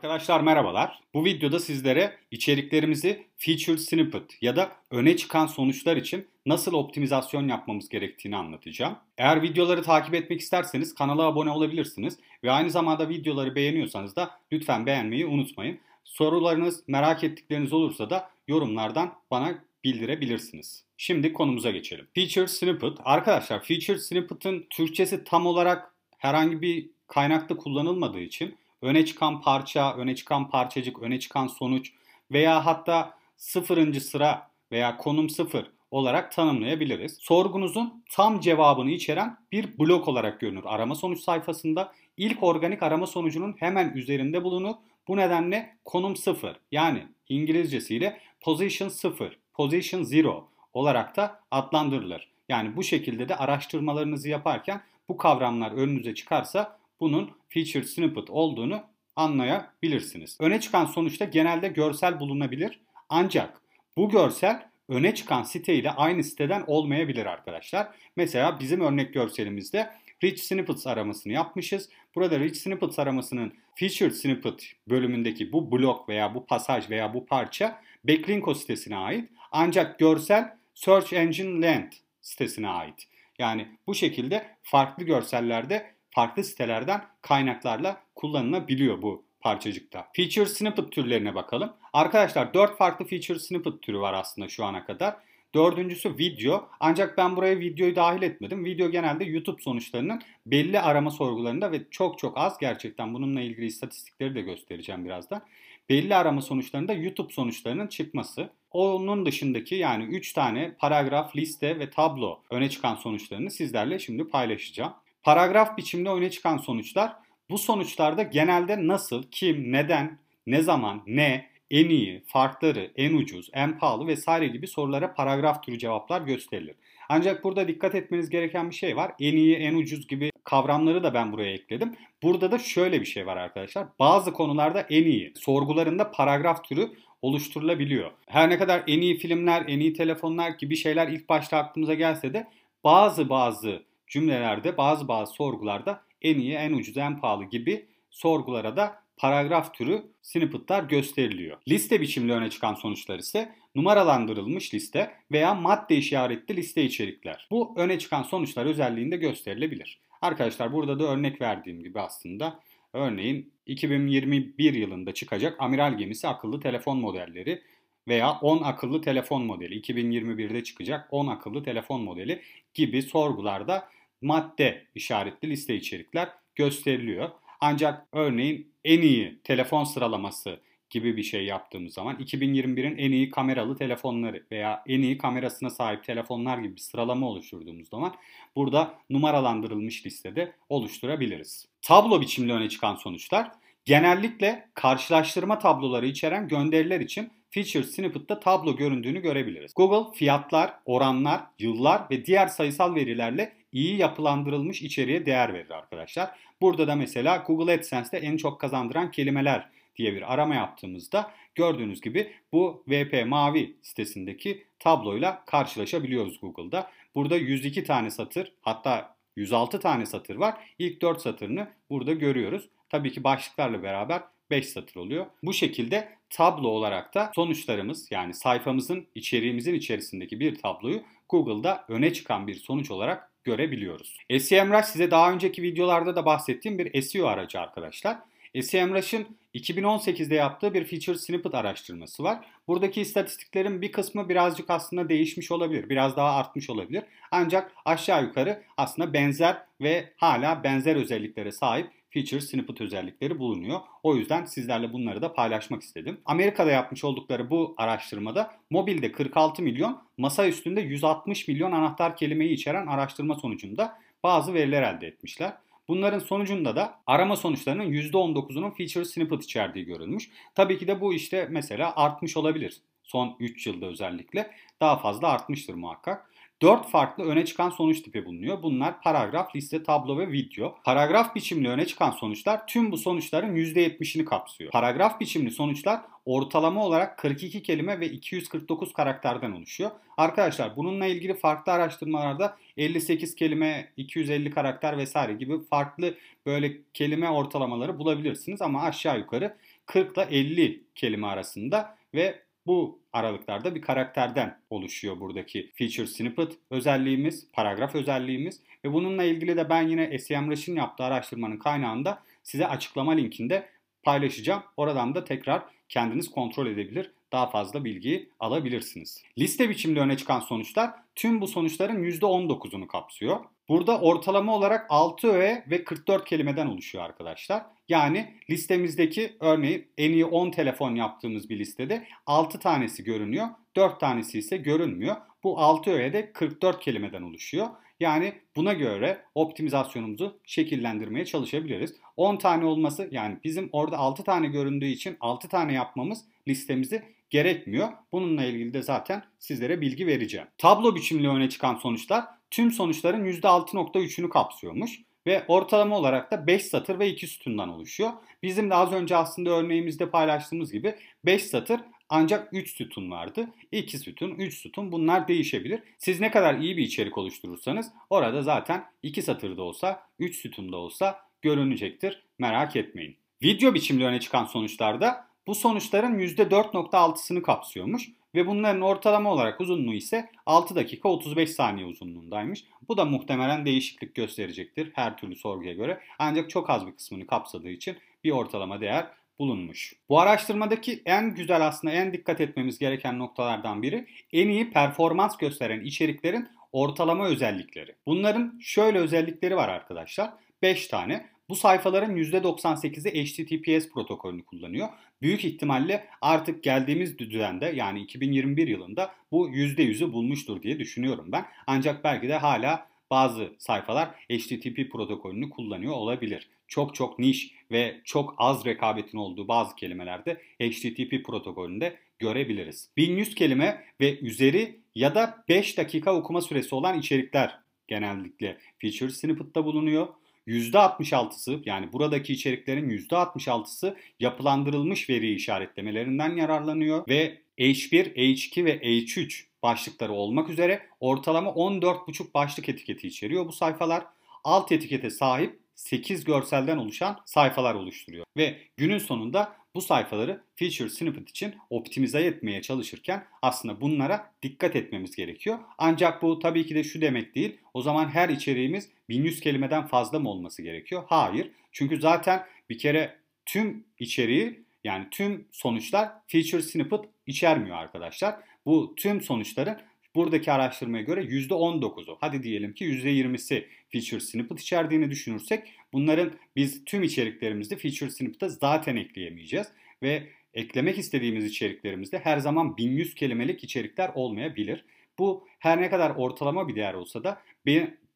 Arkadaşlar merhabalar. Bu videoda sizlere içeriklerimizi feature snippet ya da öne çıkan sonuçlar için nasıl optimizasyon yapmamız gerektiğini anlatacağım. Eğer videoları takip etmek isterseniz kanala abone olabilirsiniz ve aynı zamanda videoları beğeniyorsanız da lütfen beğenmeyi unutmayın. Sorularınız, merak ettikleriniz olursa da yorumlardan bana bildirebilirsiniz. Şimdi konumuza geçelim. Feature snippet. Arkadaşlar feature snippet'ın Türkçesi tam olarak herhangi bir kaynakta kullanılmadığı için öne çıkan parça, öne çıkan parçacık, öne çıkan sonuç veya hatta sıfırıncı sıra veya konum sıfır olarak tanımlayabiliriz. Sorgunuzun tam cevabını içeren bir blok olarak görünür arama sonuç sayfasında. İlk organik arama sonucunun hemen üzerinde bulunur. Bu nedenle konum sıfır yani İngilizcesiyle position sıfır, position zero olarak da adlandırılır. Yani bu şekilde de araştırmalarınızı yaparken bu kavramlar önünüze çıkarsa bunun feature snippet olduğunu anlayabilirsiniz. Öne çıkan sonuçta genelde görsel bulunabilir. Ancak bu görsel öne çıkan site ile aynı siteden olmayabilir arkadaşlar. Mesela bizim örnek görselimizde Rich Snippets aramasını yapmışız. Burada Rich Snippets aramasının Featured Snippet bölümündeki bu blok veya bu pasaj veya bu parça Backlinko sitesine ait. Ancak görsel Search Engine Land sitesine ait. Yani bu şekilde farklı görsellerde farklı sitelerden kaynaklarla kullanılabiliyor bu parçacıkta. Feature snippet türlerine bakalım. Arkadaşlar 4 farklı feature snippet türü var aslında şu ana kadar. Dördüncüsü video. Ancak ben buraya videoyu dahil etmedim. Video genelde YouTube sonuçlarının belli arama sorgularında ve çok çok az gerçekten bununla ilgili istatistikleri de göstereceğim birazdan. Belli arama sonuçlarında YouTube sonuçlarının çıkması. Onun dışındaki yani 3 tane paragraf, liste ve tablo öne çıkan sonuçlarını sizlerle şimdi paylaşacağım. Paragraf biçimde öne çıkan sonuçlar bu sonuçlarda genelde nasıl, kim, neden, ne zaman, ne, en iyi, farkları, en ucuz, en pahalı vesaire gibi sorulara paragraf türü cevaplar gösterilir. Ancak burada dikkat etmeniz gereken bir şey var. En iyi, en ucuz gibi kavramları da ben buraya ekledim. Burada da şöyle bir şey var arkadaşlar. Bazı konularda en iyi sorgularında paragraf türü oluşturulabiliyor. Her ne kadar en iyi filmler, en iyi telefonlar gibi şeyler ilk başta aklımıza gelse de bazı bazı cümlelerde bazı bazı sorgularda en iyi, en ucuz, en pahalı gibi sorgulara da paragraf türü snippet'lar gösteriliyor. Liste biçimli öne çıkan sonuçlar ise numaralandırılmış liste veya madde işaretli liste içerikler. Bu öne çıkan sonuçlar özelliğinde gösterilebilir. Arkadaşlar burada da örnek verdiğim gibi aslında örneğin 2021 yılında çıkacak amiral gemisi akıllı telefon modelleri veya 10 akıllı telefon modeli 2021'de çıkacak 10 akıllı telefon modeli gibi sorgularda madde işaretli liste içerikler gösteriliyor. Ancak örneğin en iyi telefon sıralaması gibi bir şey yaptığımız zaman 2021'in en iyi kameralı telefonları veya en iyi kamerasına sahip telefonlar gibi bir sıralama oluşturduğumuz zaman burada numaralandırılmış listede oluşturabiliriz. Tablo biçimli öne çıkan sonuçlar genellikle karşılaştırma tabloları içeren gönderiler için Feature Snippet'ta tablo göründüğünü görebiliriz. Google fiyatlar, oranlar, yıllar ve diğer sayısal verilerle iyi yapılandırılmış içeriğe değer verir arkadaşlar. Burada da mesela Google AdSense'de en çok kazandıran kelimeler diye bir arama yaptığımızda gördüğünüz gibi bu VP Mavi sitesindeki tabloyla karşılaşabiliyoruz Google'da. Burada 102 tane satır hatta 106 tane satır var. İlk 4 satırını burada görüyoruz. Tabii ki başlıklarla beraber 5 satır oluyor. Bu şekilde tablo olarak da sonuçlarımız yani sayfamızın içeriğimizin içerisindeki bir tabloyu Google'da öne çıkan bir sonuç olarak görebiliyoruz. SEMrush size daha önceki videolarda da bahsettiğim bir SEO aracı arkadaşlar. SEMrush'ın 2018'de yaptığı bir feature snippet araştırması var. Buradaki istatistiklerin bir kısmı birazcık aslında değişmiş olabilir. Biraz daha artmış olabilir. Ancak aşağı yukarı aslında benzer ve hala benzer özelliklere sahip feature snippet özellikleri bulunuyor. O yüzden sizlerle bunları da paylaşmak istedim. Amerika'da yapmış oldukları bu araştırmada mobilde 46 milyon, masa üstünde 160 milyon anahtar kelimeyi içeren araştırma sonucunda bazı veriler elde etmişler. Bunların sonucunda da arama sonuçlarının %19'unun feature snippet içerdiği görülmüş. Tabii ki de bu işte mesela artmış olabilir. Son 3 yılda özellikle daha fazla artmıştır muhakkak. 4 farklı öne çıkan sonuç tipi bulunuyor. Bunlar paragraf, liste, tablo ve video. Paragraf biçimli öne çıkan sonuçlar tüm bu sonuçların %70'ini kapsıyor. Paragraf biçimli sonuçlar ortalama olarak 42 kelime ve 249 karakterden oluşuyor. Arkadaşlar bununla ilgili farklı araştırmalarda 58 kelime, 250 karakter vesaire gibi farklı böyle kelime ortalamaları bulabilirsiniz ama aşağı yukarı 40 ile 50 kelime arasında ve bu aralıklarda bir karakterden oluşuyor buradaki feature snippet özelliğimiz, paragraf özelliğimiz ve bununla ilgili de ben yine SEMrush'ın yaptığı araştırmanın kaynağında size açıklama linkinde paylaşacağım. Oradan da tekrar kendiniz kontrol edebilir, daha fazla bilgiyi alabilirsiniz. Liste biçimde öne çıkan sonuçlar tüm bu sonuçların %19'unu kapsıyor. Burada ortalama olarak 6 öğe ve 44 kelimeden oluşuyor arkadaşlar. Yani listemizdeki örneğin en iyi 10 telefon yaptığımız bir listede 6 tanesi görünüyor, 4 tanesi ise görünmüyor. Bu 6 öğe de 44 kelimeden oluşuyor. Yani buna göre optimizasyonumuzu şekillendirmeye çalışabiliriz. 10 tane olması yani bizim orada 6 tane göründüğü için 6 tane yapmamız listemizi gerekmiyor. Bununla ilgili de zaten sizlere bilgi vereceğim. Tablo biçimli öne çıkan sonuçlar tüm sonuçların %6.3'ünü kapsıyormuş ve ortalama olarak da 5 satır ve 2 sütundan oluşuyor. Bizim de az önce aslında örneğimizde paylaştığımız gibi 5 satır ancak 3 sütun vardı. 2 sütun, 3 sütun bunlar değişebilir. Siz ne kadar iyi bir içerik oluşturursanız orada zaten 2 satırda olsa, 3 sütunda olsa görünecektir. Merak etmeyin. Video biçimli öne çıkan sonuçlarda bu sonuçların %4.6'sını kapsıyormuş ve bunların ortalama olarak uzunluğu ise 6 dakika 35 saniye uzunluğundaymış. Bu da muhtemelen değişiklik gösterecektir her türlü sorguya göre. Ancak çok az bir kısmını kapsadığı için bir ortalama değer bulunmuş. Bu araştırmadaki en güzel aslında en dikkat etmemiz gereken noktalardan biri en iyi performans gösteren içeriklerin ortalama özellikleri. Bunların şöyle özellikleri var arkadaşlar. 5 tane. Bu sayfaların %98'i HTTPS protokolünü kullanıyor. Büyük ihtimalle artık geldiğimiz düzende yani 2021 yılında bu %100'ü bulmuştur diye düşünüyorum ben. Ancak belki de hala bazı sayfalar HTTP protokolünü kullanıyor olabilir. Çok çok niş ve çok az rekabetin olduğu bazı kelimelerde HTTP protokolünde görebiliriz. 1100 kelime ve üzeri ya da 5 dakika okuma süresi olan içerikler genellikle feature snippet'ta bulunuyor. %66'sı yani buradaki içeriklerin %66'sı yapılandırılmış veri işaretlemelerinden yararlanıyor ve H1, H2 ve H3 başlıkları olmak üzere ortalama 14,5 başlık etiketi içeriyor bu sayfalar. Alt etikete sahip 8 görselden oluşan sayfalar oluşturuyor. Ve günün sonunda bu sayfaları feature snippet için optimize etmeye çalışırken aslında bunlara dikkat etmemiz gerekiyor. Ancak bu tabii ki de şu demek değil. O zaman her içeriğimiz 1100 kelimeden fazla mı olması gerekiyor? Hayır. Çünkü zaten bir kere tüm içeriği yani tüm sonuçlar feature snippet içermiyor arkadaşlar. Bu tüm sonuçların buradaki araştırmaya göre %19'u hadi diyelim ki %20'si feature snippet içerdiğini düşünürsek bunların biz tüm içeriklerimizde feature snippet'ı zaten ekleyemeyeceğiz ve eklemek istediğimiz içeriklerimizde her zaman 1100 kelimelik içerikler olmayabilir. Bu her ne kadar ortalama bir değer olsa da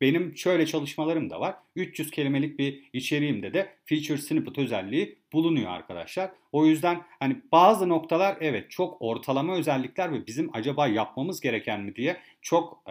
benim şöyle çalışmalarım da var. 300 kelimelik bir içeriğimde de feature snippet özelliği bulunuyor arkadaşlar. O yüzden hani bazı noktalar evet çok ortalama özellikler ve bizim acaba yapmamız gereken mi diye çok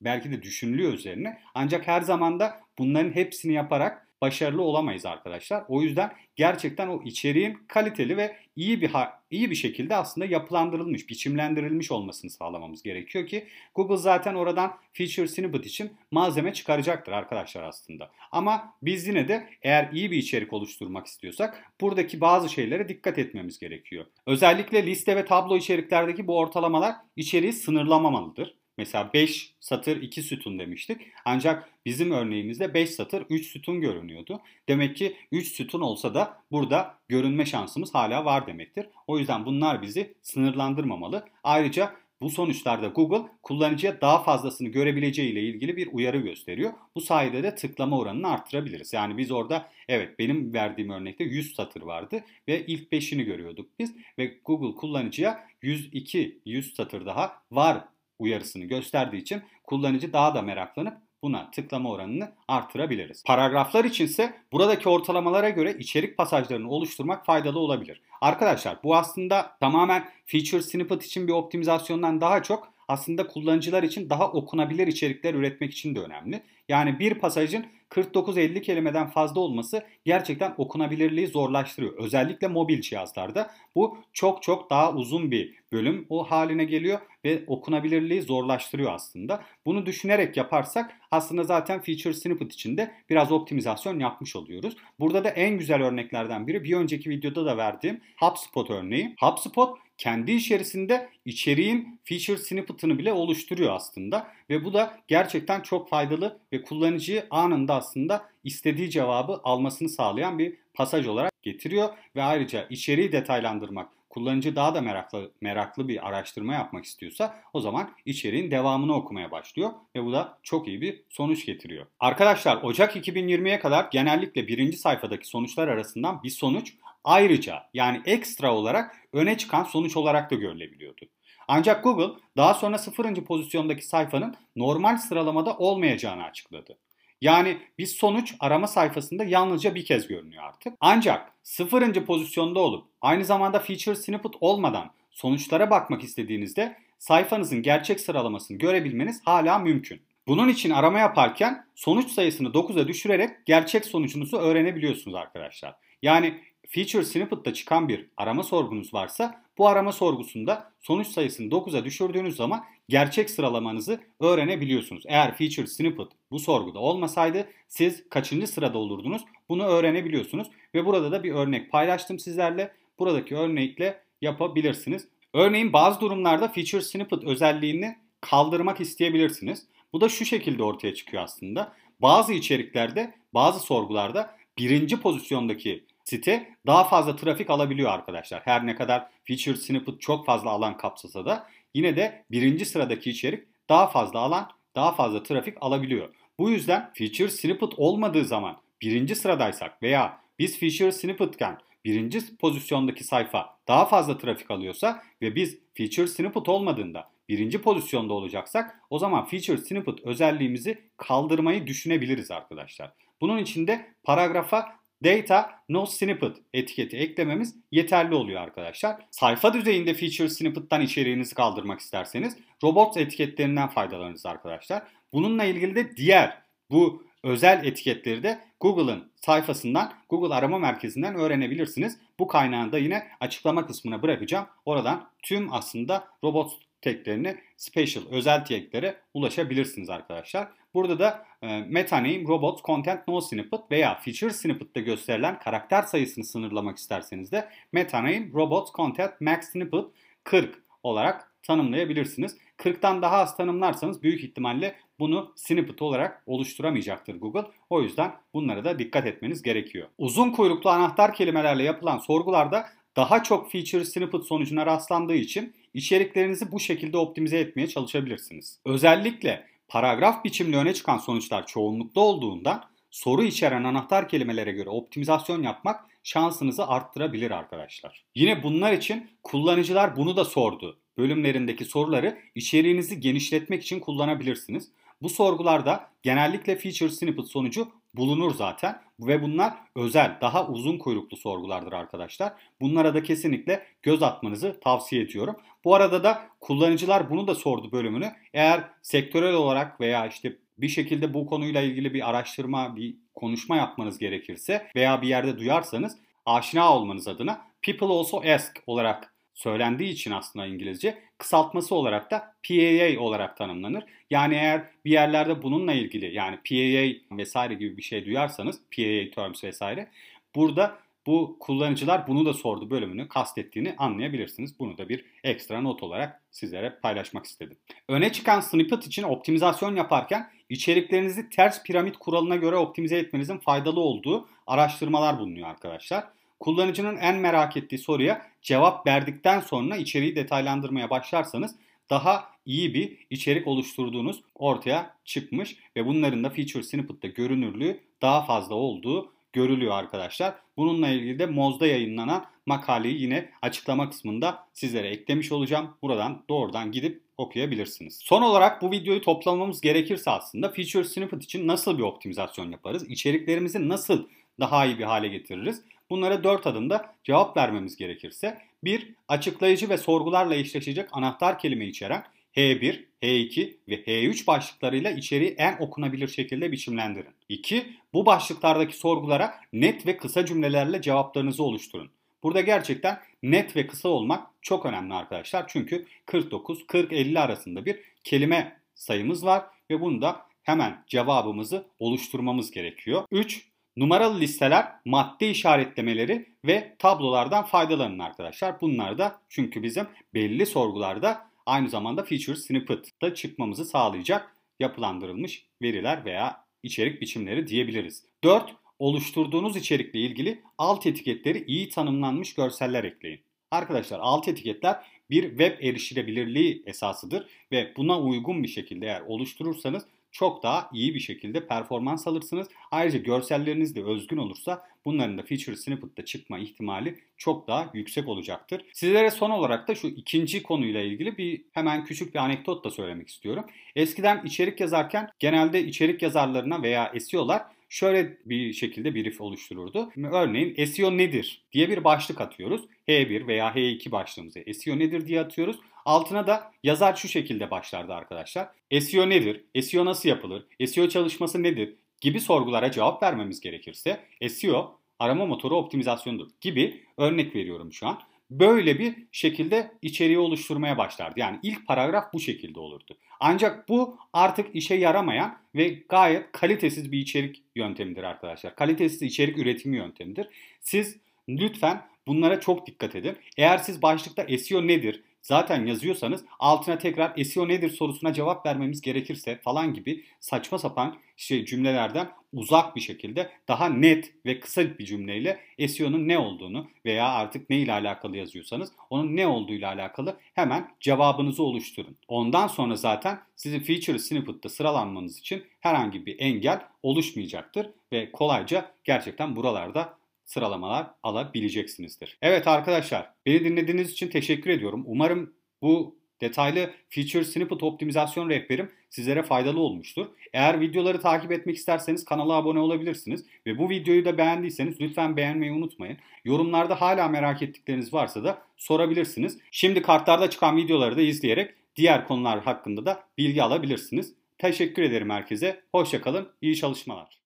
belki de düşünülüyor üzerine. Ancak her zaman da bunların hepsini yaparak başarılı olamayız arkadaşlar. O yüzden gerçekten o içeriğin kaliteli ve iyi bir iyi bir şekilde aslında yapılandırılmış, biçimlendirilmiş olmasını sağlamamız gerekiyor ki Google zaten oradan feature snippet için malzeme çıkaracaktır arkadaşlar aslında. Ama biz yine de eğer iyi bir içerik oluşturmak istiyorsak buradaki bazı şeylere dikkat etmemiz gerekiyor. Özellikle liste ve tablo içeriklerdeki bu ortalamalar içeriği sınırlamamalıdır. Mesela 5 satır 2 sütun demiştik. Ancak bizim örneğimizde 5 satır 3 sütun görünüyordu. Demek ki 3 sütun olsa da burada görünme şansımız hala var demektir. O yüzden bunlar bizi sınırlandırmamalı. Ayrıca bu sonuçlarda Google kullanıcıya daha fazlasını görebileceği ile ilgili bir uyarı gösteriyor. Bu sayede de tıklama oranını arttırabiliriz. Yani biz orada evet benim verdiğim örnekte 100 satır vardı ve ilk 5'ini görüyorduk biz ve Google kullanıcıya 102 100 satır daha var uyarısını gösterdiği için kullanıcı daha da meraklanıp buna tıklama oranını artırabiliriz. Paragraflar içinse buradaki ortalamalara göre içerik pasajlarını oluşturmak faydalı olabilir. Arkadaşlar bu aslında tamamen feature snippet için bir optimizasyondan daha çok aslında kullanıcılar için daha okunabilir içerikler üretmek için de önemli. Yani bir pasajın 49-50 kelimeden fazla olması gerçekten okunabilirliği zorlaştırıyor. Özellikle mobil cihazlarda bu çok çok daha uzun bir bölüm o haline geliyor ve okunabilirliği zorlaştırıyor aslında. Bunu düşünerek yaparsak aslında zaten feature snippet içinde biraz optimizasyon yapmış oluyoruz. Burada da en güzel örneklerden biri bir önceki videoda da verdiğim HubSpot örneği. HubSpot kendi içerisinde içeriğin feature snippet'ını bile oluşturuyor aslında ve bu da gerçekten çok faydalı ve kullanıcıyı anında aslında istediği cevabı almasını sağlayan bir pasaj olarak getiriyor ve ayrıca içeriği detaylandırmak kullanıcı daha da meraklı meraklı bir araştırma yapmak istiyorsa o zaman içeriğin devamını okumaya başlıyor ve bu da çok iyi bir sonuç getiriyor. Arkadaşlar Ocak 2020'ye kadar genellikle birinci sayfadaki sonuçlar arasından bir sonuç ayrıca yani ekstra olarak öne çıkan sonuç olarak da görülebiliyordu. Ancak Google daha sonra sıfırıncı pozisyondaki sayfanın normal sıralamada olmayacağını açıkladı. Yani bir sonuç arama sayfasında yalnızca bir kez görünüyor artık. Ancak sıfırıncı pozisyonda olup aynı zamanda feature snippet olmadan sonuçlara bakmak istediğinizde sayfanızın gerçek sıralamasını görebilmeniz hala mümkün. Bunun için arama yaparken sonuç sayısını 9'a düşürerek gerçek sonucunuzu öğrenebiliyorsunuz arkadaşlar. Yani feature snippet'ta çıkan bir arama sorgunuz varsa bu arama sorgusunda sonuç sayısını 9'a düşürdüğünüz zaman gerçek sıralamanızı öğrenebiliyorsunuz. Eğer feature snippet bu sorguda olmasaydı siz kaçıncı sırada olurdunuz bunu öğrenebiliyorsunuz. Ve burada da bir örnek paylaştım sizlerle. Buradaki örnekle yapabilirsiniz. Örneğin bazı durumlarda feature snippet özelliğini kaldırmak isteyebilirsiniz. Bu da şu şekilde ortaya çıkıyor aslında. Bazı içeriklerde, bazı sorgularda birinci pozisyondaki site daha fazla trafik alabiliyor arkadaşlar. Her ne kadar feature snippet çok fazla alan kapsasa da yine de birinci sıradaki içerik daha fazla alan, daha fazla trafik alabiliyor. Bu yüzden feature snippet olmadığı zaman birinci sıradaysak veya biz feature snippetken birinci pozisyondaki sayfa daha fazla trafik alıyorsa ve biz feature snippet olmadığında birinci pozisyonda olacaksak o zaman feature snippet özelliğimizi kaldırmayı düşünebiliriz arkadaşlar. Bunun için de paragrafa Data No Snippet etiketi eklememiz yeterli oluyor arkadaşlar. Sayfa düzeyinde Feature Snippet'tan içeriğinizi kaldırmak isterseniz Robots etiketlerinden faydalanırız arkadaşlar. Bununla ilgili de diğer bu özel etiketleri de Google'ın sayfasından, Google arama merkezinden öğrenebilirsiniz. Bu kaynağı da yine açıklama kısmına bırakacağım. Oradan tüm aslında robots teklerine, special, özel taglere ulaşabilirsiniz arkadaşlar. Burada da e, meta name, robot, content, no snippet veya feature snippet'ta gösterilen karakter sayısını sınırlamak isterseniz de meta name, robot, content, max snippet 40 olarak tanımlayabilirsiniz. 40'tan daha az tanımlarsanız büyük ihtimalle bunu snippet olarak oluşturamayacaktır Google. O yüzden bunlara da dikkat etmeniz gerekiyor. Uzun kuyruklu anahtar kelimelerle yapılan sorgularda daha çok feature snippet sonucuna rastlandığı için içeriklerinizi bu şekilde optimize etmeye çalışabilirsiniz. Özellikle paragraf biçimli öne çıkan sonuçlar çoğunlukta olduğunda soru içeren anahtar kelimelere göre optimizasyon yapmak şansınızı arttırabilir arkadaşlar. Yine bunlar için kullanıcılar bunu da sordu. Bölümlerindeki soruları içeriğinizi genişletmek için kullanabilirsiniz. Bu sorgularda genellikle feature snippet sonucu bulunur zaten ve bunlar özel, daha uzun kuyruklu sorgulardır arkadaşlar. Bunlara da kesinlikle göz atmanızı tavsiye ediyorum. Bu arada da kullanıcılar bunu da sordu bölümünü. Eğer sektörel olarak veya işte bir şekilde bu konuyla ilgili bir araştırma, bir konuşma yapmanız gerekirse veya bir yerde duyarsanız aşina olmanız adına People Also Ask olarak söylendiği için aslında İngilizce kısaltması olarak da PAA olarak tanımlanır. Yani eğer bir yerlerde bununla ilgili yani PAA vesaire gibi bir şey duyarsanız PAA terms vesaire burada bu kullanıcılar bunu da sordu bölümünü kastettiğini anlayabilirsiniz. Bunu da bir ekstra not olarak sizlere paylaşmak istedim. Öne çıkan snippet için optimizasyon yaparken içeriklerinizi ters piramit kuralına göre optimize etmenizin faydalı olduğu araştırmalar bulunuyor arkadaşlar. Kullanıcının en merak ettiği soruya cevap verdikten sonra içeriği detaylandırmaya başlarsanız daha iyi bir içerik oluşturduğunuz ortaya çıkmış ve bunların da feature snippet'ta görünürlüğü daha fazla olduğu görülüyor arkadaşlar. Bununla ilgili de Moz'da yayınlanan makaleyi yine açıklama kısmında sizlere eklemiş olacağım. Buradan doğrudan gidip okuyabilirsiniz. Son olarak bu videoyu toplamamız gerekirse aslında feature snippet için nasıl bir optimizasyon yaparız? İçeriklerimizi nasıl daha iyi bir hale getiririz? Bunlara 4 adımda cevap vermemiz gerekirse 1. Açıklayıcı ve sorgularla eşleşecek anahtar kelime içeren H1, H2 ve H3 başlıklarıyla içeriği en okunabilir şekilde biçimlendirin. 2. Bu başlıklardaki sorgulara net ve kısa cümlelerle cevaplarınızı oluşturun. Burada gerçekten net ve kısa olmak çok önemli arkadaşlar. Çünkü 49-40-50 arasında bir kelime sayımız var ve bunda hemen cevabımızı oluşturmamız gerekiyor. 3. Numaralı listeler, madde işaretlemeleri ve tablolardan faydalanın arkadaşlar. Bunlar da çünkü bizim belli sorgularda aynı zamanda feature snippet'ta çıkmamızı sağlayacak yapılandırılmış veriler veya içerik biçimleri diyebiliriz. 4. Oluşturduğunuz içerikle ilgili alt etiketleri iyi tanımlanmış görseller ekleyin. Arkadaşlar alt etiketler bir web erişilebilirliği esasıdır ve buna uygun bir şekilde eğer oluşturursanız çok daha iyi bir şekilde performans alırsınız. Ayrıca görselleriniz de özgün olursa bunların da feature snippet'ta çıkma ihtimali çok daha yüksek olacaktır. Sizlere son olarak da şu ikinci konuyla ilgili bir hemen küçük bir anekdot da söylemek istiyorum. Eskiden içerik yazarken genelde içerik yazarlarına veya SEO'lar şöyle bir şekilde brief oluştururdu. Örneğin SEO nedir diye bir başlık atıyoruz. H1 veya H2 başlığımızı SEO nedir diye atıyoruz. Altına da yazar şu şekilde başlardı arkadaşlar. SEO nedir? SEO nasıl yapılır? SEO çalışması nedir? gibi sorgulara cevap vermemiz gerekirse SEO arama motoru optimizasyonudur gibi örnek veriyorum şu an. Böyle bir şekilde içeriği oluşturmaya başlardı. Yani ilk paragraf bu şekilde olurdu. Ancak bu artık işe yaramayan ve gayet kalitesiz bir içerik yöntemidir arkadaşlar. Kalitesiz içerik üretimi yöntemidir. Siz lütfen bunlara çok dikkat edin. Eğer siz başlıkta SEO nedir, zaten yazıyorsanız altına tekrar SEO nedir sorusuna cevap vermemiz gerekirse falan gibi saçma sapan şey cümlelerden uzak bir şekilde daha net ve kısa bir cümleyle SEO'nun ne olduğunu veya artık ne ile alakalı yazıyorsanız onun ne olduğu ile alakalı hemen cevabınızı oluşturun. Ondan sonra zaten sizin feature snippet'ta sıralanmanız için herhangi bir engel oluşmayacaktır ve kolayca gerçekten buralarda sıralamalar alabileceksinizdir. Evet arkadaşlar beni dinlediğiniz için teşekkür ediyorum. Umarım bu detaylı feature snippet optimizasyon rehberim sizlere faydalı olmuştur. Eğer videoları takip etmek isterseniz kanala abone olabilirsiniz. Ve bu videoyu da beğendiyseniz lütfen beğenmeyi unutmayın. Yorumlarda hala merak ettikleriniz varsa da sorabilirsiniz. Şimdi kartlarda çıkan videoları da izleyerek diğer konular hakkında da bilgi alabilirsiniz. Teşekkür ederim herkese. Hoşçakalın. İyi çalışmalar.